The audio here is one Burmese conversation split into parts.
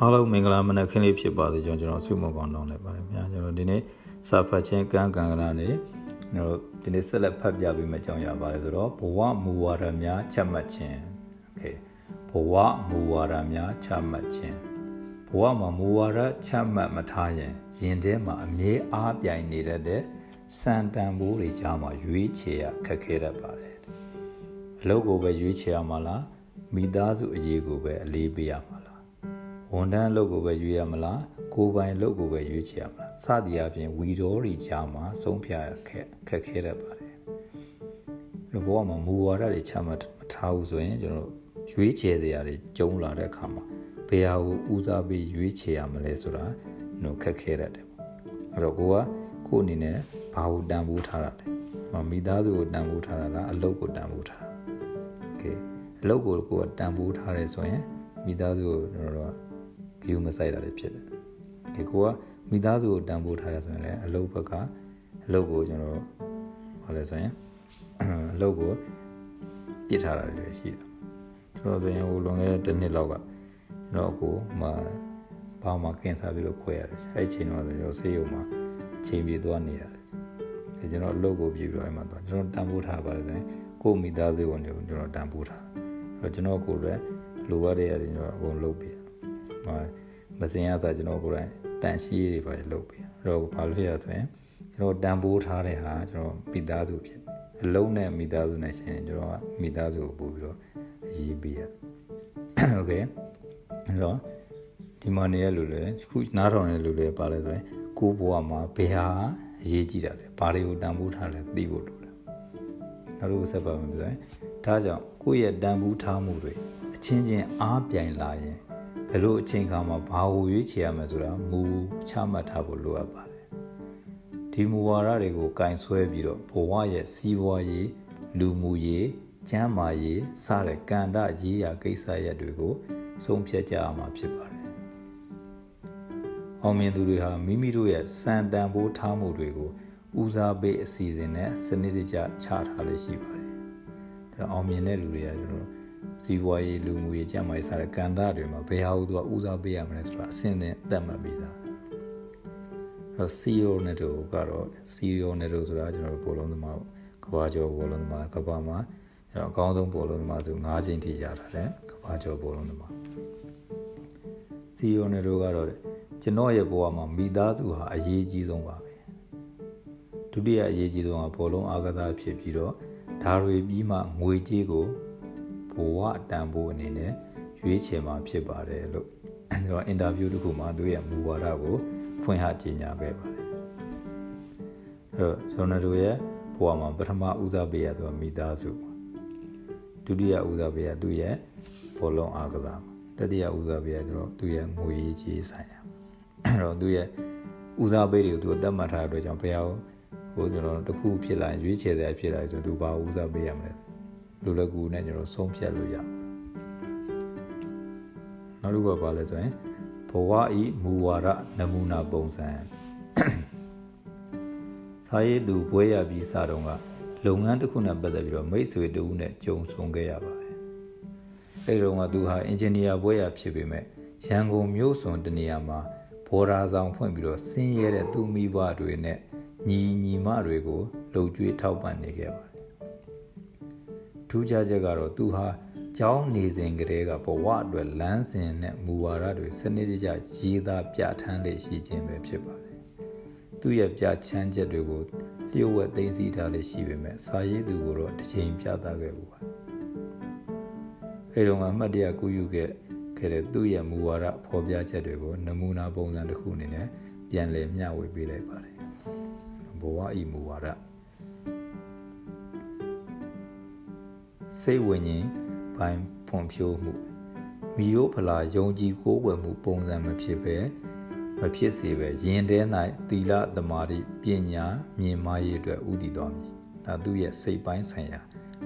အားလုံးမင်္ဂလာမနက်ခင်းလေးဖြစ်ပါစေကျွန်တော်ကျွန်တော်ဆုမွန်ကောင်းတောင်းလိုက်ပါတယ်ခင်ဗျာကျွန်တော်ဒီနေ့စာဖတ်ခြင်းကံကံကနာနေကျွန်တော်ဒီနေ့ဆက်လက်ဖတ်ပြပေးမယ့်အကြောင်းအရာပါလဲဆိုတော့ဘဝမူဝါဒများချက်မှတ်ခြင်းโอเคဘဝမူဝါဒများချက်မှတ်ခြင်းဘဝမှာမူဝါဒချက်မှတ်မထားရင်ရင်ထဲမှာအမြဲအားပြိုင်နေတတ်တဲ့စံတန်ဖိုးတွေကြားမှာရွေးချယ်ရခက်ခဲတတ်ပါတယ်အလုပ်ကိုပဲရွေးချယ်ရမှာလားမိသားစုအရေးကိုပဲအလေးပေးရမှာ ဝန်တန်းလုပ်ကိုပဲရွေးရမလားကိုယ်ပိုင်လုပ်ကိုပဲရွေးချယ်ရမလားစသည်အပြင်ဝီတော်ရီကြားမှာဆုံးဖြတ်ခက်ခက်ခဲတတ်ပါတယ်လူဘဝမှာမူဝါဒတွေချမှတ်မထားဘူးဆိုရင်ကျွန်တော်ရွေးချယ်တရားတွေကျုံလာတဲ့အခါမှာဘယ်ဟာကိုဦးစားပေးရွေးချယ်ရမလဲဆိုတာကျွန်တော်ခက်ခဲတတ်တယ်အဲ့တော့ကိုကကို့အနေနဲ့ဘာကိုတန်ဖိုးထားတာလဲမိသားစုကိုတန်ဖိုးထားတာလားအလုပ်ကိုတန်ဖိုးထားတာโอเคအလုပ်ကိုကိုကတန်ဖိုးထားရဲဆိုရင်မိသားစုကိုကျွန်တော်တို့ ကဗီယူမဆိုင်တာတွေဖြစ်တယ်ဒီကိုကမိသားစုကိုတန်ဖိုးထားရဆိုရင်လည်းအလုပ်ဘက်ကအလုပ်ကိုကျွန်တော်ဘာလဲဆိုရင်အလုပ်ကိုပြစ်ထားတာတွေရှိတယ်ကျွန်တော်ဆိုရင်ဟိုလွန်ခဲ့တဲ့တစ်နှစ်လောက်ကကျွန်တော်ကိုမှဘာမှကင်ဆာပြီးတော့ခွဲရတယ်အဲ့ချိန်တော့ကျွန်တော်ဆေးရုံမှာချိန်ပြေသွားနေရတယ်အဲကျွန်တော်အလုပ်ကိုပြည်ပြီးတော့အဲ့မှာသွားကျွန်တော်တန်ဖိုးထားပါတယ်ဆိုရင်ကိုမိသားစုကိုကျွန်တော်တန်ဖိုးထားအဲ့တော့ကျွန်တော်ကိုလည်းလိုအပ်တဲ့ရတယ်ကျွန်တော်အကုန်လုပ်ပြီး မစင်ရတာကျွန်တော်ကိုယ်တိုင်တန်ရှိရေးတွေပါလုပ်ပြီးအဲ့တော့ဘာလို့လဲဆိုရင်ကျွန်တော်တန်ဖိုးထားတဲ့ဟာကျွန်တော်မိသားစုဖြစ်အလုံးနဲ့မိသားစုနဲ့ရှင်ကျွန်တော်ကမိသားစုကိုပို့ပြီးတော့အရေးပေးရโอเคအဲ့တော့ဒီမှာနေရလို့လေခုနားထောင်နေလို့လေပါလဲဆိုရင်ကိုဘဝမှာဘယ်ဟာအရေးကြီးတာလဲဘာတွေကိုတန်ဖိုးထားလဲသိဖို့လိုတယ်နောက်တစ်ခုဆက်ပါမယ်ဆိုရင်ဒါကြောင့်ကိုယ့်ရဲ့တန်ဖိုးထားမှုတွေအချင်းချင်းအားပြိုင်လာရင် ဘယ်လိုအချိန်ခါမှာဘာကိုရွေးချယ်ရမလဲဆိုတာမူချမှတ်ထားဖို့လိုအပ်ပါတယ်ဒီမူဝါဒတွေကိုကင်ဆွဲပြီးတော့ဘဝရဲ့စီးပွားရေးလူမှုရေးကျန်းမာရေးစတဲ့ကန္တရေးရာကိစ္စရပ်တွေကိုဆုံးဖြတ်ကြရမှာဖြစ်ပါတယ်အောင်မြင်သူတွေဟာမိမိတို့ရဲ့စံတန်ဖိုးထားမှုတွေကိုဦးစားပေးအစီအစဉ်နဲ့စနစ်တကျချထားလေးရှိပါတယ်ဒါအောင်မြင်တဲ့လူတွေကကျွန်တော် စီးပွားရေးလူမှုရေးကျန်းမာရေးစတဲ့ကဏ္ဍတွေမှာဘယ်ဟာကိုသူကဦးစားပေးရမလဲဆိုတာအဆင့်နဲ့သတ်မှတ်ပြီးသားအဲ CEO နဲ့တို့ကတော့ CEO နဲ့တို့ဆိုတာကျွန်တော်တို့ဘောလုံးသမားကဘာကျော်ဘောလုံးသမားကဘာမှာကျွန်တော်အကောင်းဆုံးဘောလုံးသမားဆို၅ချိန်ထိရတာလေကဘာကျော်ဘောလုံးသမား CEO နဲ့တို့ကတော့ကျွန်တော်ရဲ့ဘဝမှာမိသားစုဟာအရေးကြီးဆုံးပါပဲဒုတိယအရေးကြီးဆုံးကဘောလုံးအားကစားဖြစ်ပြီးတော့ဒါတွေပြီးမှငွေကြေးကို ဘဝအတန်ဖိုးအနေနဲ့ရွေးချယ်မှာဖြစ်ပါတယ်လို့ကျွန်တော်အင်တာဗျူးတစ်ခုမှာသူရဲ့မူဝါဒကိုဖွင့်ဟကြေညာခဲ့ပါတယ်အဲ့တော့ကျွန်တော်တို့ရဲ့ဘဝမှာပထမဦးစားပေးရတော့မိသားစုဒုတိယဦးစားပေးရသူ့ရဲ့ဘောလုံးအားကစားတတိယဦးစားပေးရကျွန်တော်သူ့ရဲ့ငွေရေးကြေးဆိုင်ရာအဲ့တော့သူ့ရဲ့ဦးစားပေးတွေကိုသူတတ်မှတ်ထားတဲ့အတွက်ကြောင့်ဘယ်ဟာဟိုကျွန်တော်တခုဖြစ်လာရင်ရွေးချယ်တဲ့ဖြစ်လာဆိုသူဘာဦးစားပေးရမလဲ လူလကူနဲ့ကျွန်တော်ဆုံးဖြတ်လို့ရနောက်တစ်ခုကဘာလဲဆိုရင်ဘဝဤမူဝါဒနမူနာပုံစံစာရေးသူပွဲရပြီးစတော့ကလုပ်ငန်းတစ်ခုနဲ့ပတ်သက်ပြီးတော့မိတ်ဆွေတူနဲ့ကြုံဆုံခဲ့ရပါတယ်အဲဒီတော့ကသူဟာအင်ဂျင်နီယာပွဲရဖြစ်ပေမဲ့ရန်ကုန်မြို့စွန်တနေရာမှာဘော်ဒါဆောင်ဖွင့်ပြီးတော့ဆင်းရဲတဲ့သူမိဘတွေနဲ့ညီညီမတွေကိုလှုပ်ကြွေးထောက်ပံ့နေခဲ့ပါတယ် ထူးခြားချက်ကတော့သူဟာကျောင်းနေစဉ်ကတည်းကဘဝအတွက်လမ်းစဉ်နဲ့မူဝါဒတွေစနစ်တကျရေးသားပြဋ္ဌာန်းလေရှိခြင်းပဲဖြစ်ပါတယ်။သူ့ရဲ့ပြဋ္ဌာန်းချက်တွေကိုလျှို့ဝှက်သိသိထားလေရှိပေမဲ့စာရေးသူကိုတော့တစ်ချိန်ပြသခဲ့ဘူးပါ။အဲတော့မှတ်တရကူးယူခဲ့ခဲ့တဲ့သူ့ရဲ့မူဝါဒဖော်ပြချက်တွေကိုနမူနာပုံစံတစ်ခုအနေနဲ့ပြန်လည်မျှဝေပေးလိုက်ပါတယ်။ဘဝဤမူဝါဒ စိတ်ဝိညာဉ်ပိုင်းဖွံ့ဖြိုးမှုမိယိုးဖလာယုံကြည်ကိုးကွယ်မှုပုံစံမဖြစ်ပဲမဖြစ်စေပဲယင်တဲ၌သီလသမာဓိပညာမြင်မာရေးအတွက်ဥတည်တော်မူဒါသူရဲ့စိတ်ပိုင်းဆိုင်ရာ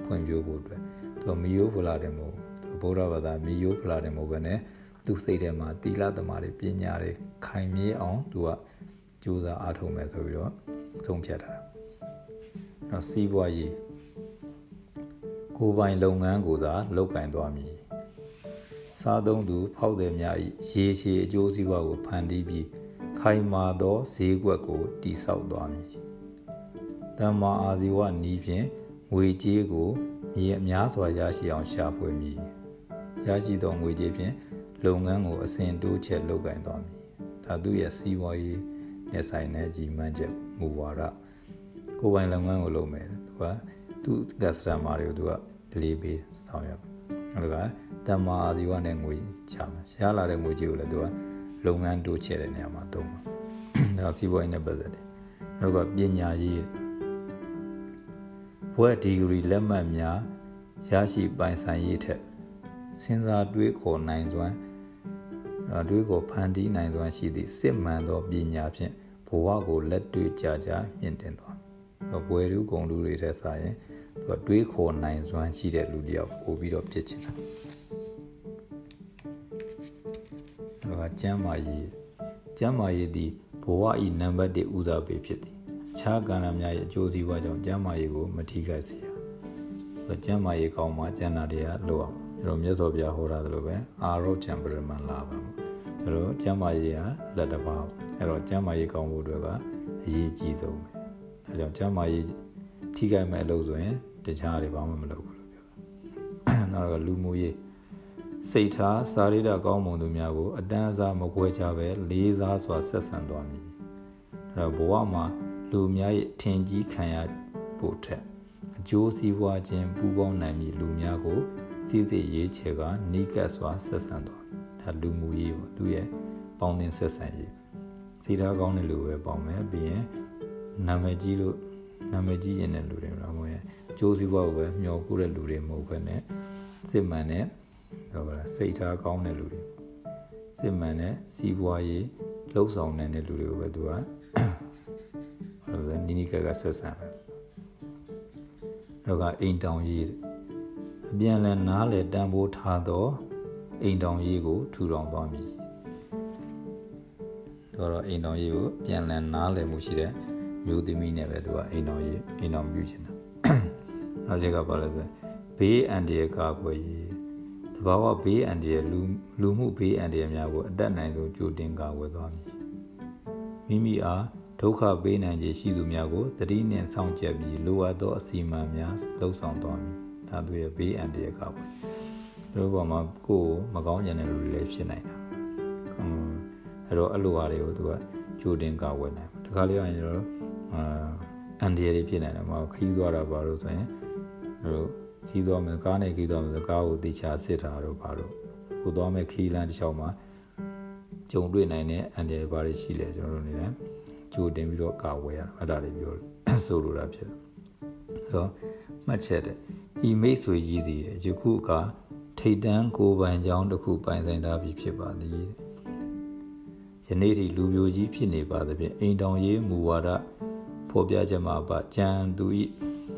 ဖွံ့ဖြိုးဖို့အတွက်သူမိယိုးဖလာတယ်မို့သူဗုဒ္ဓဘာသာမိယိုးဖလာတယ်မို့ပဲနဲ့သူစိတ်ထဲမှာသီလသမာဓိပညာတွေခိုင်မြဲအောင်သူကကြိုးစားအားထုတ်မယ်ဆိုပြီးတော့ဆုံးဖြတ်ထားတာ။နောက်စီးပွားရေး ကိုပိုင်လုပ်ငန်းကိုသာလုပ်ကင်သွားမည်စားသုံးသူ ဖောက်သည်များ၏ရေရှည်အကျိုးစီးပွားကိုဖန်တီးပြီးခိုင်မာသောဈေးကွက်ကိုတည်ဆောက်သွားမည်။တမ္မာအာဇီဝနီးဖြင့်ငွေကြေးကိုမြေအများစွာရရှိအောင်ရှာဖွေမည်။ရရှိသောငွေကြေးဖြင့်လုပ်ငန်းကိုအစဉ်တိုးချဲ့လုပ်ကိုင်သွားမည်။ဒါသူရဲ့စီးပွားရေးနဲ့ဆိုင်တဲ့ကြီးမှန်းချက်မူဝါဒကိုယ်ပိုင်လုပ်ငန်းကိုလုပ်မယ်သူကသူ့ကစတမာတွေကိုသူက ဒလေးပေးဆောင်ရွက်အဲ့ဒါကတမ္မာအာဒီဝနဲ့ငွေချမယ်ရလာတဲ့ငွေကြေးကိုလည်းသူကလုပ်ငန်းတိုးချဲ့တဲ့နေရာမှာသုံးမှာဒါစီးပွားရေးနဲ့ပတ်သက်တယ်နောက်ကပညာရေးဘွဲ့ဒီဂရီလက်မှတ်များရရှိပိုင်ဆိုင်ရေးထက်စဉ်းစားတွေးခေါ်နိုင်စွမ်းတွေးခေါ်ဖန်တီးနိုင်စွမ်းရှိသည့်စစ်မှန်သောပညာဖြင့်ဘဝကိုလက်တွေ့ကြကြမြင့်တင်သွားဘွယ်လူဂုံလူတွေထက်စာရင် သူကတွေးခေါ်နိုင်စွမ်းရှိတဲ့လူတယောက်ပို့ပြီးတော့ဖြစ်ချင်တာဒါကကျမ်းမာရေးကျမ်းမာရေးသည်ဘဝဤနံပါတ်1ဦးစားပေးဖြစ်သည်အခြားကဏ္ဍများရဲ့အကျိုးစီးပွားကြောင့်ကျမ်းမာရေးကိုမထိခိုက်စေရကျမ်းမာရေးကောင်းမှကျမ်းနာတရားလိုအောင်ကျွန်တော်မြတ်စွာဘုရားဟောတာလိုပဲအာရောချံပရမန်လာပါကျွန်တော်ကျမ်းမာရေးကလက်တစ်ပါးအဲ့တော့ကျမ်းမာရေးကောင်းဖို့အတွက်ကအရေးကြီးဆုံးပဲအဲကြောင့်ကျမ်းမာရေးထိခိုက်မဲ့အလုပ်ဆိုရင် တခြားတွေဘာမှမလုပ်ဘူးလို့ပြောတာနောက်ကလူမှုရေးစိတ်ထားစာရိဒကောင်းမွန်သူများကို အတန်းအစားမခွဲခြားပဲလေးစားစွာဆက်ဆံသွားမည်အဲတော့ဘဝမှာလူများရဲ့ထင်ကြီးခံရဖို့ထက်အကျိုးစီးပွားခြင်းပူးပေါင်းနိုင်မည်လူများကိုစီးစိမ်ရေးချေကနီးကပ်စွာဆက်ဆံသွားဒါလူမှုရေးပေါ့သူရဲ့ပေါင်းသင်းဆက်ဆံရေးစိတ်ထားကောင်းတဲ့လူပဲပေါင်းမယ်ပြီးရင်နာမည်ကြီးလို့နာမည်ကြီးရင်တဲ့လူတွေတော့မဟုတ်ရဲ့ ကျိုးစည်းပွားကိုပဲမျှော်ကိုတဲ့လူတွေမဟုတ်ဘဲနဲ့စစ်မှန်တဲ့ဟောပါလားစိတ်ထားကောင်းတဲ့လူတွေစစ်မှန်တဲ့စီးပွားရေးလှုပ်ဆောင်နေတဲ့လူတွေကိုပဲသူကဟောလဲနီနီကကဆက်ဆံပဲတော့ကအိမ်တောင်ရေးအပြန်လည်နားလေတန်ဖိုးထားသောအိမ်တောင်ရေးကိုထူထောင်သွားမည်တော့အိမ်တောင်ရေးကိုပြန်လည်နားလည်မှုရှိတဲ့မျိုးသမီးနဲ့ပဲသူကအိမ်တော်ရေးအိမ်တော်ပြုချင်တာ နောက်ချက်ကပါလဲဆိုဘေးအန္တရာယ်ကာကွယ်ရေးတဘာဝဘေးအန္တရာယ်လူလူမှုဘေးအန္တရာယ်များကိုအတက်နိုင်ဆုံးကြိုတင်ကာကွယ်သွားမည်မိမိအားဒုက္ခပေးနိုင်ခြင်းရှိသူများကိုတတိနှင့်ဆောင်ကျက်ပြီးလိုအပ်သောအစီအမံများလှုပ်ဆောင်သွားမည်ဒါသူရဲ့ဘေးအန္တရာယ်ကာကွယ်တို့ဘောမှာကိုယ်မကောင်းကြတဲ့လူတွေလည်းဖြစ်နိုင်တာအဲ့တော့အဲ့လိုဟာတွေကိုသူကကြိုတင်ကာကွယ်နိုင်တခါလေးကရင်ကျွန်တော်အာအန်ဒီရီဖြစ်နိုင်တယ်မဟုတ်ခီးသွားတာပါလို့ဆိုရင် တို့ခီးသွားမယ်ကားနဲ့ခီးသွားမယ်ဆိုကားကိုတေချာစစ်တာတော့ပါတော့ကိုသွားမယ်ခီးလမ်းတစ်လျှောက်မှာကြုံတွေ့နိုင်တဲ့အန်ဒီရီဘာတွေရှိလဲကျွန်တော်တို့နေတယ်ကြိုတင်ပြီးတော့ကာဝယ်ရတာအဲ့ဒါတွေပြောဆိုလိုတာဖြစ်တယ်ဆိုတော့မှတ်ချက်တဲ့ဤမိတ်ဆွေကြီးသည်ယခုအခါထိတ်တန်းကိုပိုင်ကြောင်းတစ်ခုပိုင်ဆိုင်ထားပြီဖြစ်ပါသည်ယနေ့ထိလူမျိုးကြီးဖြစ်နေပါသဖြင့်အိမ်တောင်ရေးမူဝါဒဖော်ပြချက်မှာပါကြံသူ၏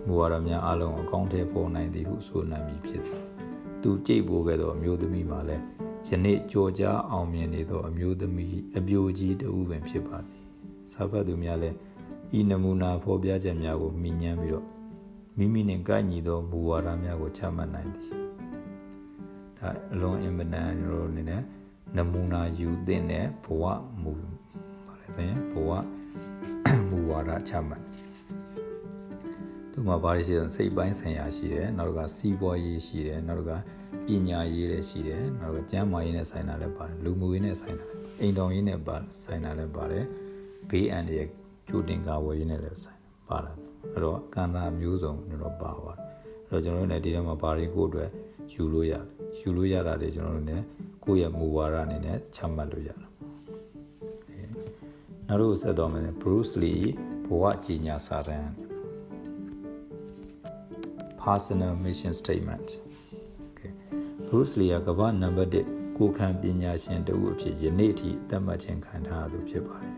မူဝါဒများအလုံးအကောင့်ထဲပေါ်နိုင်သည်ဟုဆိုနိုင်ပြီဖြစ်သည်သူကြိတ်ပိုးခဲ့သောအမျိုးသမီးမှာလည်းယနေ့ကြော်ကြားအောင်မြင်နေသောအမျိုးသမီးအပြိုကြီးတဦးပင်ဖြစ်ပါသည်စာဖတ်သူများလည်းဤနမူနာဖော်ပြချက်များကိုမိညမ်းပြီးတော့မိမိနှင့်ကိုက်ညီသောမူဝါဒများကိုချမှတ်နိုင်သည်ဒါအလွန်အင်မတန်တို့အနေနဲ့နမူနာယူသင့်တဲ့ဘဝမူပါလေဆိုရင်ဘဝမူဝါဒချမှတ် သူမှာဘာတွေရှိလဲစိတ်ပိုင်းဆိုင်ရာရှိတယ်နောက်ကစီးပွားရေးရှိတယ်နောက်ကပညာရေးလည်းရှိတယ်နောက်ကကျန်းမာရေးနဲ့ဆိုင်တာလည်းပါတယ်လူမှုရေးနဲ့ဆိုင်တာအိမ်တော်ရေးနဲ့ပါဆိုင်တာလည်းပါတယ်ဘေးအန္တရာယ်ကြိုတင်ကာဝယ်ရေးနဲ့လည်းဆိုင်ပါတယ်အဲ့တော့ကဏ္ဍမျိုးစုံတော့ပါပါတယ်အဲ့တော့ကျွန်တော်တို့လည်းဒီထဲမှာဘာတွေကိုအတွက်ယူလို့ရတယ်ယူလို့ရတာတွေကျွန်တော်တို့လည်းကိုယ့်ရဲ့မူဝါဒအနေနဲ့ချမှတ်လို့ရတယ်နောက်တို့ဆက်တော့မယ် Bruce Lee ဘဝကြီးညာစာတမ်း Personal Mission Statement Okay Bruce Lee ကကမ္ဘာနံပါတ်1ကိုခံပညာရှင်တဦးအဖြစ်ယနေ့ထိသတ်မှတ်ခြင်းခံထားရသူဖြစ်ပါတယ်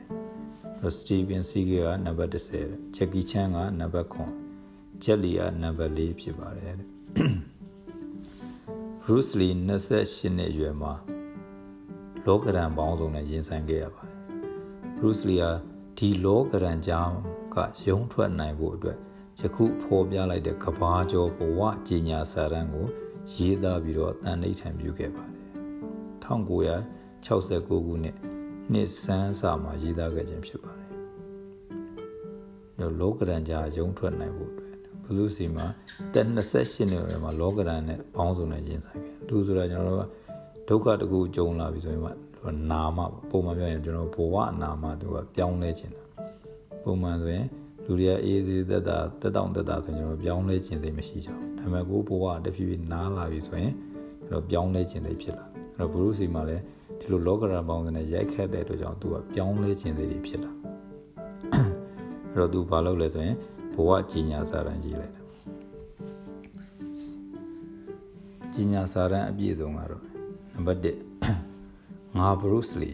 ။ Steven Seagal ကနံပါတ်10 Jackie Chan ကနံပါတ်9 Jet Li ကနံပါတ်4ဖြစ်ပါတယ်။ Bruce Lee 28နှစ်အရွယ်မှာလောကရန်ပေါင်းစုံနဲ့ရင်ဆိုင်ခဲ့ရပါတယ်ဘရုစ်လီယာဒီလောကရန်ကြောင်းကရုံထွက်နိုင်ဖို့အတွက် ယခုဖော်ပြလိုက်တဲ့ကဘာကျော်ဘဝကြီးညာစာရန်ကိုရေးသားပြီးတော့တန်ဋိဌံပြုခဲ့ပါတယ်1969ခုနှစ်နှစ်ဆန်းစာမှာရေးသားခဲ့ခြင်းဖြစ်ပါတယ်လောကရန်ကြာရုံထွက်နိုင်ဖို့အတွက်ဘုသူစီမှာတက်28နှစ်မှာလောကရန်နဲ့ပေါင်းစုံနေခြင်းဆိုင်ခဲ့လူဆိုတာကျွန်တော်တို့ကဒုက္ခတကူကြုံလာပြီဆိုရင်မှနာမပုံမှန်ပြောရင်ကျွန်တော်ဘဝနာမသူကပြောင်းလဲခြင်းတာပုံမှန်ဆိုရင် လူတွေကအေးသေးသက်တာတက်တောင့်တက်တာဆိုရင်ကျွန်တော်ပြောင်းလဲခြင်းသိမရှိကြဘူးဒါပေမဲ့ကိုဘဝတဖြည်းဖြည်းနားလာပြီဆိုရင်ကျွန်တော်ပြောင်းလဲခြင်းသိဖြစ်လာအဲ့တော့ဘုရုစီမှာလည်းဒီလိုလောကရန်ပေါင်းစနဲ့ရိုက်ခတ်တဲ့အတွက်ကြောင့်သူကပြောင်းလဲခြင်းသိတွေဖြစ်လာအဲ့တော့သူဘာလုပ်လဲဆိုရင်ဘဝကြီးညာစာရန်ကြီးလိုက်တယ်ကြီးညာစာရန်အပြည့်စုံကတော့နံပါတ်1ငါဘရုစ်လီ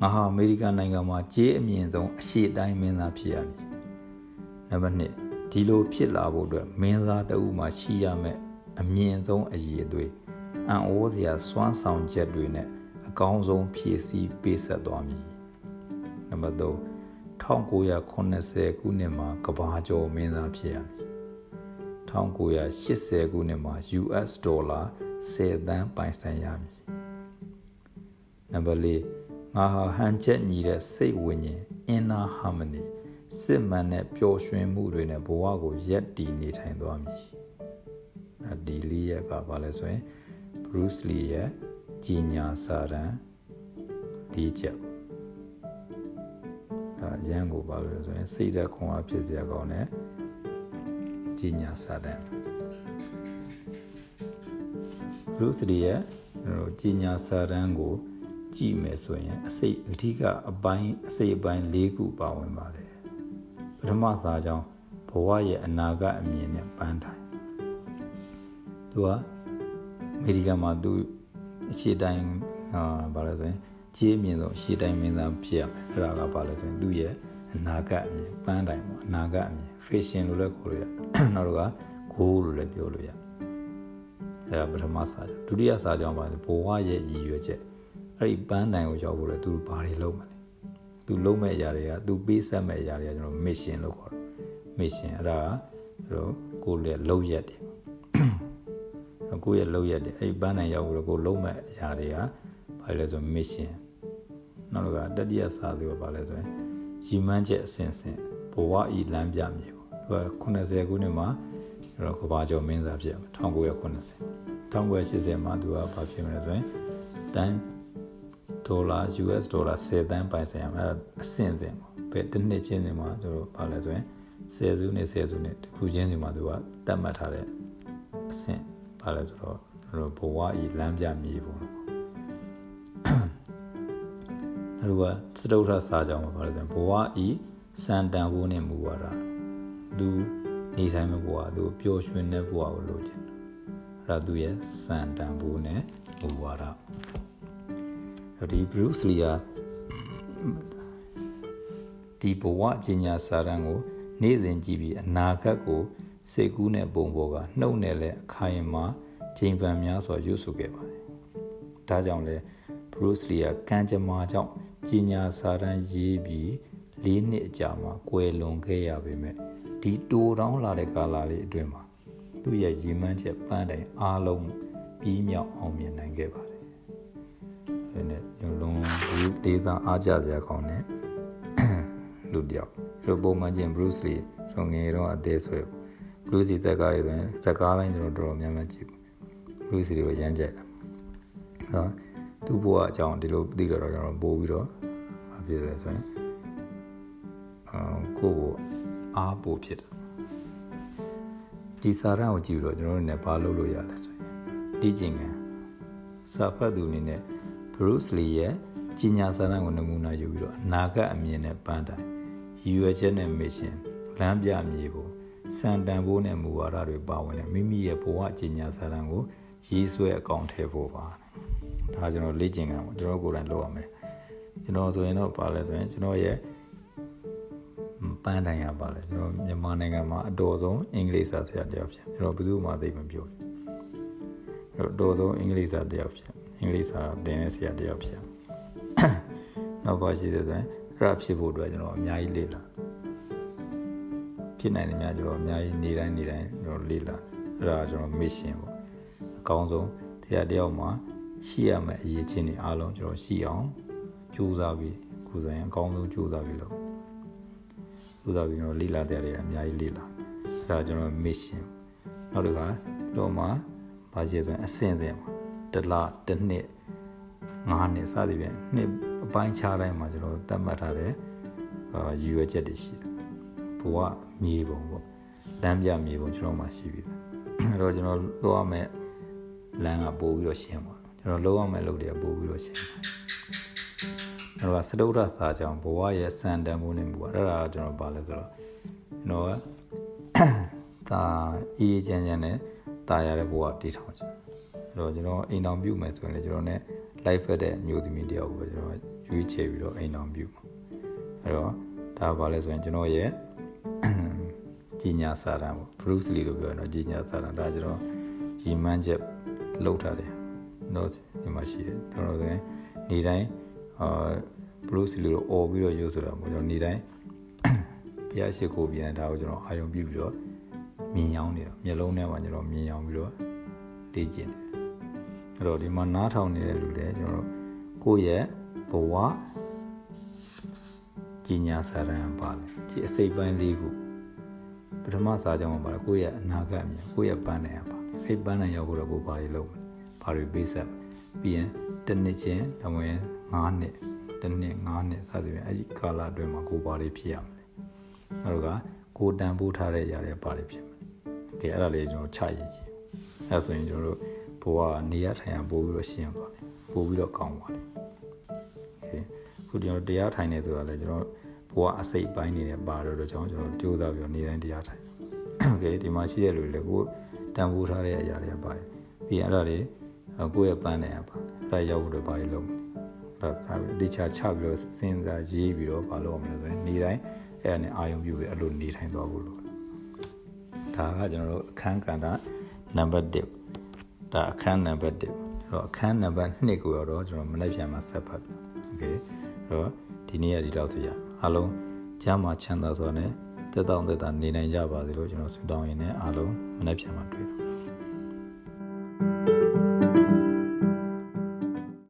ငါဟာအမေရိကန်နိုင်ငံမှာကြေးအမြင့်ဆုံးအရှိတိုင်းမင်းသားဖြစ်ရမည် နံပါတ်2ဒီလိုဖြစ်လာဖို့အတွက်မင်းသားတအုပ်မှာရှိရမယ့်အမြင့်ဆုံးအရည်အသွေးအံ့ဩစရာစွမ်းဆောင်ချက်တွေနဲ့အကောင်းဆုံးဖြည့်ဆည်းပေးဆက်သွားမည်နံပါတ်3 1980ခုနှစ်မှာကဘာကျော်မင်းသားဖြစ်ရမည်1980ခုနှစ်မှာ US ဒေါ်လာ10သန်းပိုင်ဆိုင်ရမည်နံပါတ်4ငါဟာဟန်ချက်ညီတဲ့စိတ်ဝိညာဉ် inner harmony စစ်မှန်တဲ့ပျော်ရွှင်မှုတွေနဲ့ဘဝကိုရက်တည်နေထိုင်သွားမည်ဒီလေးရက်ကဘာလဲဆိုရင် Bruce Lee ရဲ့ကြီးညာစာရန်ဒီချက်ဒါရန်ကိုပါလို့ဆိုရင်စိတ်သက်ခွန်အားဖြစ်စရာကောင်းတဲ့ကြီးညာစာရန် Bruce Lee ရဲ့ကြီးညာစာရန်ကို ကြည့်မယ်ဆိုရင်အစိတ်အဓိကအပိုင်းအစိတ်အပိုင်း၄ခုပါဝင်ပါတယ်ပ ထမစာကြောင်းဘဝရဲ့အနာဂတ်အမြင်နဲ့ပန်းထိုင်သူကအမေရိကန်မှာသူအရှိတိုင်းဟာဘာလဲဆိုရင်ကြီးအမြင့်ဆုံးအရှိတိုင်းမင်းသားဖြစ်ရမယ်အဲ့ဒါကဘာလဲဆိုရင်သူ့ရဲ့အနာဂတ်အမြင်ပန်းတိုင်ပေါ့အနာဂတ်အမြင် fashion လို့လည်းခေါ်လို့ရနောက်တော့က goal လို့လည်းပြောလို့ရအဲ့ဒါပထမစာကြောင်းဒုတိယစာကြောင်းပါဘဝရဲ့ရည်ရွယ်ချက်အဲ့ဒီပန်းတိုင်ကိုရောက်ဖို့လဲသူဘာတွေလုပ်မလဲ သူလုပ်မဲ့အရာတွေကသူပေးဆက်မဲ့အရာတွေကကျွန်တော် mission လို့ခေါ်တယ် mission အဲ့ဒါကကျွန်တော်ကိုယ်ရဲ့လုပ်ရက်တယ်ကိုယ့်ရဲ့လုပ်ရက်တယ်အဲ့ဒီပန်းတိုင်ရောက်ဖို့ကိုလုံးမဲ့အရာတွေကဘာလဲဆို mission နောက်ကတတိယစာသူကဘာလဲဆိုရင်ရည်မှန်းချက်အစဉ်စဉ်ဘဝဤလမ်းပြမြေပေါ့သူက80ခုနှစ်မှာကျွန်တော်ကဘာကျော်မင်းသားဖြစ်1980 1980မှာသူကဘာဖြစ်မလဲဆိုရင်တန်း ဒေါ်လာ US ဒေါ်လာ10တန်းပိုင်ဆိုင်ရမှာအဆင့်စဉ်ပေါ့ဘယ်တစ်နှစ်ချင်းစီမှာတို့ဘာလဲဆိုရင်10စုနဲ့10စုနဲ့တစ်ခုချင်းစီမှာသူကတတ်မှတ်ထားတဲ့အဆင့်ဘာလဲဆိုတော့ဘဝဤလမ်းပြမြေပုံလို့အဲ့တော့စတုထစာကြောင်းမှာဘာလဲဆိုရင်ဘဝဤစံတန်ဖို့နဲ့မူဝါဒသူနေတိုင်းမဲ့ဘဝသူပျော်ရွှင်တဲ့ဘဝကိုလိုချင်တယ်အဲ့ဒါသူရဲ့စံတန်ဖို့နဲ့မူဝါဒ ဒီ Bruce Lee ကဒီဘဝအညာစာရန်ကို နေ့စဉ်ကြည့်ပြီးအနာဂတ်ကိုစိတ်ကူးနဲ့ပုံပေါ်ကနှုတ်နဲ့လည်းအခိုင်အမာချိန်ပန်များစွာရွတ်ဆိုခဲ့ပါတယ်။ဒါကြောင့်လဲ Bruce Lee ကကံကြမ္မာကြောင့်ကြီးညာစာတန်းရေးပြီး၄နှစ်အကြာမှာကွယ်လွန်ခဲ့ရပေမဲ့ဒီတိုးတောင်းလာတဲ့ကာလလေးအတွင်းမှာသူ့ရဲ့ရည်မှန်းချက်ပန်းတိုင်အားလုံးပြီးမြောက်အောင်မြင်နိုင်ခဲ့ပါတယ်။ဒါ နဲ့ရုံလုံးဒီဒေသအားကြစရာကောင်းတဲ့လူတယောက်ရပုံမှန်ချင်း Bruce Lee ရုံငယ်တော့အသေးဆွဲ Bruce Lee ဇက်ကားတွေဆိုရင်ဇက်ကားတိုင်းကျွန်တော်တော်တော်များများကြည့်ဘူး Bruce Lee ကိုရမ်းကြိုက်တာနော်သူ့ဘဝအကြောင်းဒီလိုသိတော့ကျွန်တော်ပို့ပြီးတော့မဖြစ်လဲဆိုရင်အာကိုကိုအားပို့ဖြစ်တယ်ဒီစာရန်ကိုကြည့်ပြီးတော့ကျွန်တော်တို့လည်းဘာလုပ်လို့ရလဲဆိုရင်ဒီကျင်ကစာဖတ်သူအနေနဲ့ Bruce Lee ရဲ့ကြီးညာစာရန်ကိုနမူနာယူပြီးတော့အနာဂတ်အမြင်နဲ့ပန်းတိုင်ရည်ရွယ်ချက်နဲ့မစ်ရှင်လမ်းပြမြေပုံစံတန်ဖိုးနဲ့မူဝါဒတွေပါဝင်တဲ့မိမိရဲ့ဘဝကြီးညာစာရန်ကိုရေးဆွဲအကောင့်ထည့်ဖို့ပါဒါကျွန်တော်လေ့ကျင့်ခံပေါ့ကျွန်တော်ကိုယ်တိုင်လုပ်ရမယ်ကျွန်တော်ဆိုရင်တော့ပါလဲဆိုရင်ကျွန်တော်ရဲ့ပန်းတိုင်ရပါလဲကျွန်တော်မြန်မာနိုင်ငံမှာအတော်ဆုံးအင်္ဂလိပ်စာဆရာတယောက်ဖြစ်ကျွန်တော်ဘယ်သူမှသိမပြောဘူးအတော်ဆုံးအင်္ဂလိပ်စာတယောက်ဖြစ် အင်္ဂလိပ်စာသင်တဲ့ဆရာတယောက်ဖြစ်နောက်ပါရှိတယ်ဆိုရင်ရဖြစ်ဖို့အတွက်ကျွန်တော်အများကြီးလေ့လာဖြစ်နိုင်တယ်များကျွန်တော်အများကြီးနေတိုင်းနေတိုင်းကျွန်တော်လေ့လာအဲ့ဒါကျွန်တော် mission ပေါ့အကောင်းဆုံးတရားတယောက်မှာရှိရမယ့်အရေးချင်းတွေအားလုံးကျွန်တော်ရှိအောင်ကြိုးစားပြီးကိုယ်ဆိုင်အကောင်းဆုံးကြိုးစားပြီးလုပ်ကြိုးစားပြီးတော့လေ့လာတဲ့တွေအများကြီးလေ့လာအဲဒါကျွန်တော် mission နောက်တစ်ခါတော့မှဘာជាဆိုရင်အဆင့်အဆင့်မှာ တစ်လတစ်နှစ်ငါးနှစ်စသည်ဖြင့်နှစ်အပိုင်းခြားတိုင်းမှာကျွန်တော်သတ်မှတ်ထားတဲ့အာရည်ရွယ်ချက်တွေရှိတယ်ဘဝမြေပုံပေါ့လမ်းပြမြေပုံကျွန်တော်မှရှိပြီအဲ့တော့ကျွန်တော်လိုရမယ်လမ်းကပို့ပြီးတော့ရှင်းပါကျွန်တော်လိုရမယ်လုပ်တွေကပို့ပြီးတော့ရှင်းပါအဲ့တော့စတုဒ္ဓသာကြောင့်ဘဝရဲ့စံတန်ဖိုးနေမှုအဲ့ဒါကျွန်တော်ပါလဲဆိုတော့ကျွန်တော်ကဒါအေးချမ်းချမ်းနဲ့တာရတဲ့ဘဝတည်ထောင်ချင် အဲ့တော့ကျွန်တော်အိမ်တော်ပြုမယ်ဆိုရင်လည်းကျွန်တော် ਨੇ live ဖက်တဲ့မျိုးသမီးတယောက်ကိုပဲကျွန်တော်ရွေးချယ်ပြီးတော့အိမ်တော်ပြုမှာအဲ့တော့ဒါပါလဲဆိုရင်ကျွန်တော်ရဲ့ကြီးညာစာတမ်းပေါ့ Bruce Lee လို့ပြောရင်တော့ကြီးညာစာတမ်းဒါကျွန်တော်ကြီးမှန်းချက်လောက်ထားတယ်တော့ဒီမှာရှိတယ်ကျွန်တော်လည်းနေတိုင်းအာ Bruce Lee လို့អော်ပြီးတော့ရုပ်ဆိုတာပေါ့ကျွန်တော်နေတိုင်းဘုရားရှိခိုးပြန်ဒါကိုကျွန်တော်အာယုံပြုပြီးတော့မြင်ရောက်နေတော့မျက်လုံးထဲမှာကျွန်တော်မြင်ရောက်ပြီးတော့လေ့ကျင့်တယ် အဲ့တော့ဒီမှာနားထောင်နေတဲ့လူတွေကျွန်တော်ကိုယ့်ရဲ့ဘဝကြီးညာစာရန်ပါလေဒီအစိပ်ပိုင်းလေးခုပထမစာကြောင်းမှာပါလေကိုယ့်ရဲ့အနာဂတ်မြင်ကိုယ့်ရဲ့ပန်းနိုင်ရပါအဲ့ပန်းနိုင်ရောက်ဖို့တော့ကိုယ်ဘာတွေလုပ်မလဲဘာတွေပေးဆက်ပြီးရင်တစ်နှစ်ချင်းဒါမှမဟုတ်9နှစ်တစ်နှစ်9နှစ်စသဖြင့်အဲ့ဒီကာလအတွင်းမှာကိုယ်ဘာတွေဖြစ်ရမလဲအဲ့တော့ကကိုတန်ဖိုးထားတဲ့ຢာတွေဘာတွေဖြစ်မလဲကဲအဲ့ဒါလေးကျွန်တော်ချရည်ကြည့်အဲ့ဆိုရင်ကျွန်တော်တို့ ဘဝနေရထိုင်ရပို့ပြီးတော့ရှင်းပါလေပို့ပြီးတော့ကောင်းပါလေโอเคခုကျွန်တော်တရားထိုင်နေဆိုတာလေကျွန်တော်ဘဝအစိတ်ပိုင်းနေတဲ့ပါတော့တော့ကျွန်တော်ကျွန်တော်ကြိုးစားပြီးတော့နေတိုင်းတရားထိုင်โอเคဒီမှာရှိတဲ့လူတွေကိုတန်ဖိုးထားတဲ့အရာတွေကပါတယ်ပြီးရင်အဲ့ဒါတွေကိုယ့်ရဲ့ပန်းနေရပါအဲ့ဒါရောက်ဖို့တော့ဘာလို့လုပ်မလဲဒါသာပြီးအတိချာချပြီးတော့စဉ်းစားရေးပြီးတော့ဘာလုပ်အောင်လဲဆိုရင်နေတိုင်းအဲ့ဒါနဲ့အာယုံပြုပြီးအဲ့လိုနေထိုင်သွားဖို့လို့ဒါကကျွန်တော်တို့အခန်းကဏ္ဍနံပါတ်1 ဒါအခန်းနံပါတ်1ကျွန်တော်အခန်းနံပါတ်2ကိုတော့ကျွန်တော်မနေ့ပြန်မှာဆက်ဖတ်ပြโอเคအဲ့တော့ဒီနေ့ကဒီလောက်ဆိုရအားလုံးကျမ်းမှာချမ်းသာစွာနဲ့တက်တောင့်တက်တာနေနိုင်ကြပါစေလို့ကျွန်တော်ဆုတောင်းရင်းနဲ့အားလုံးမနေ့ပြန်မှာတွေ့တော့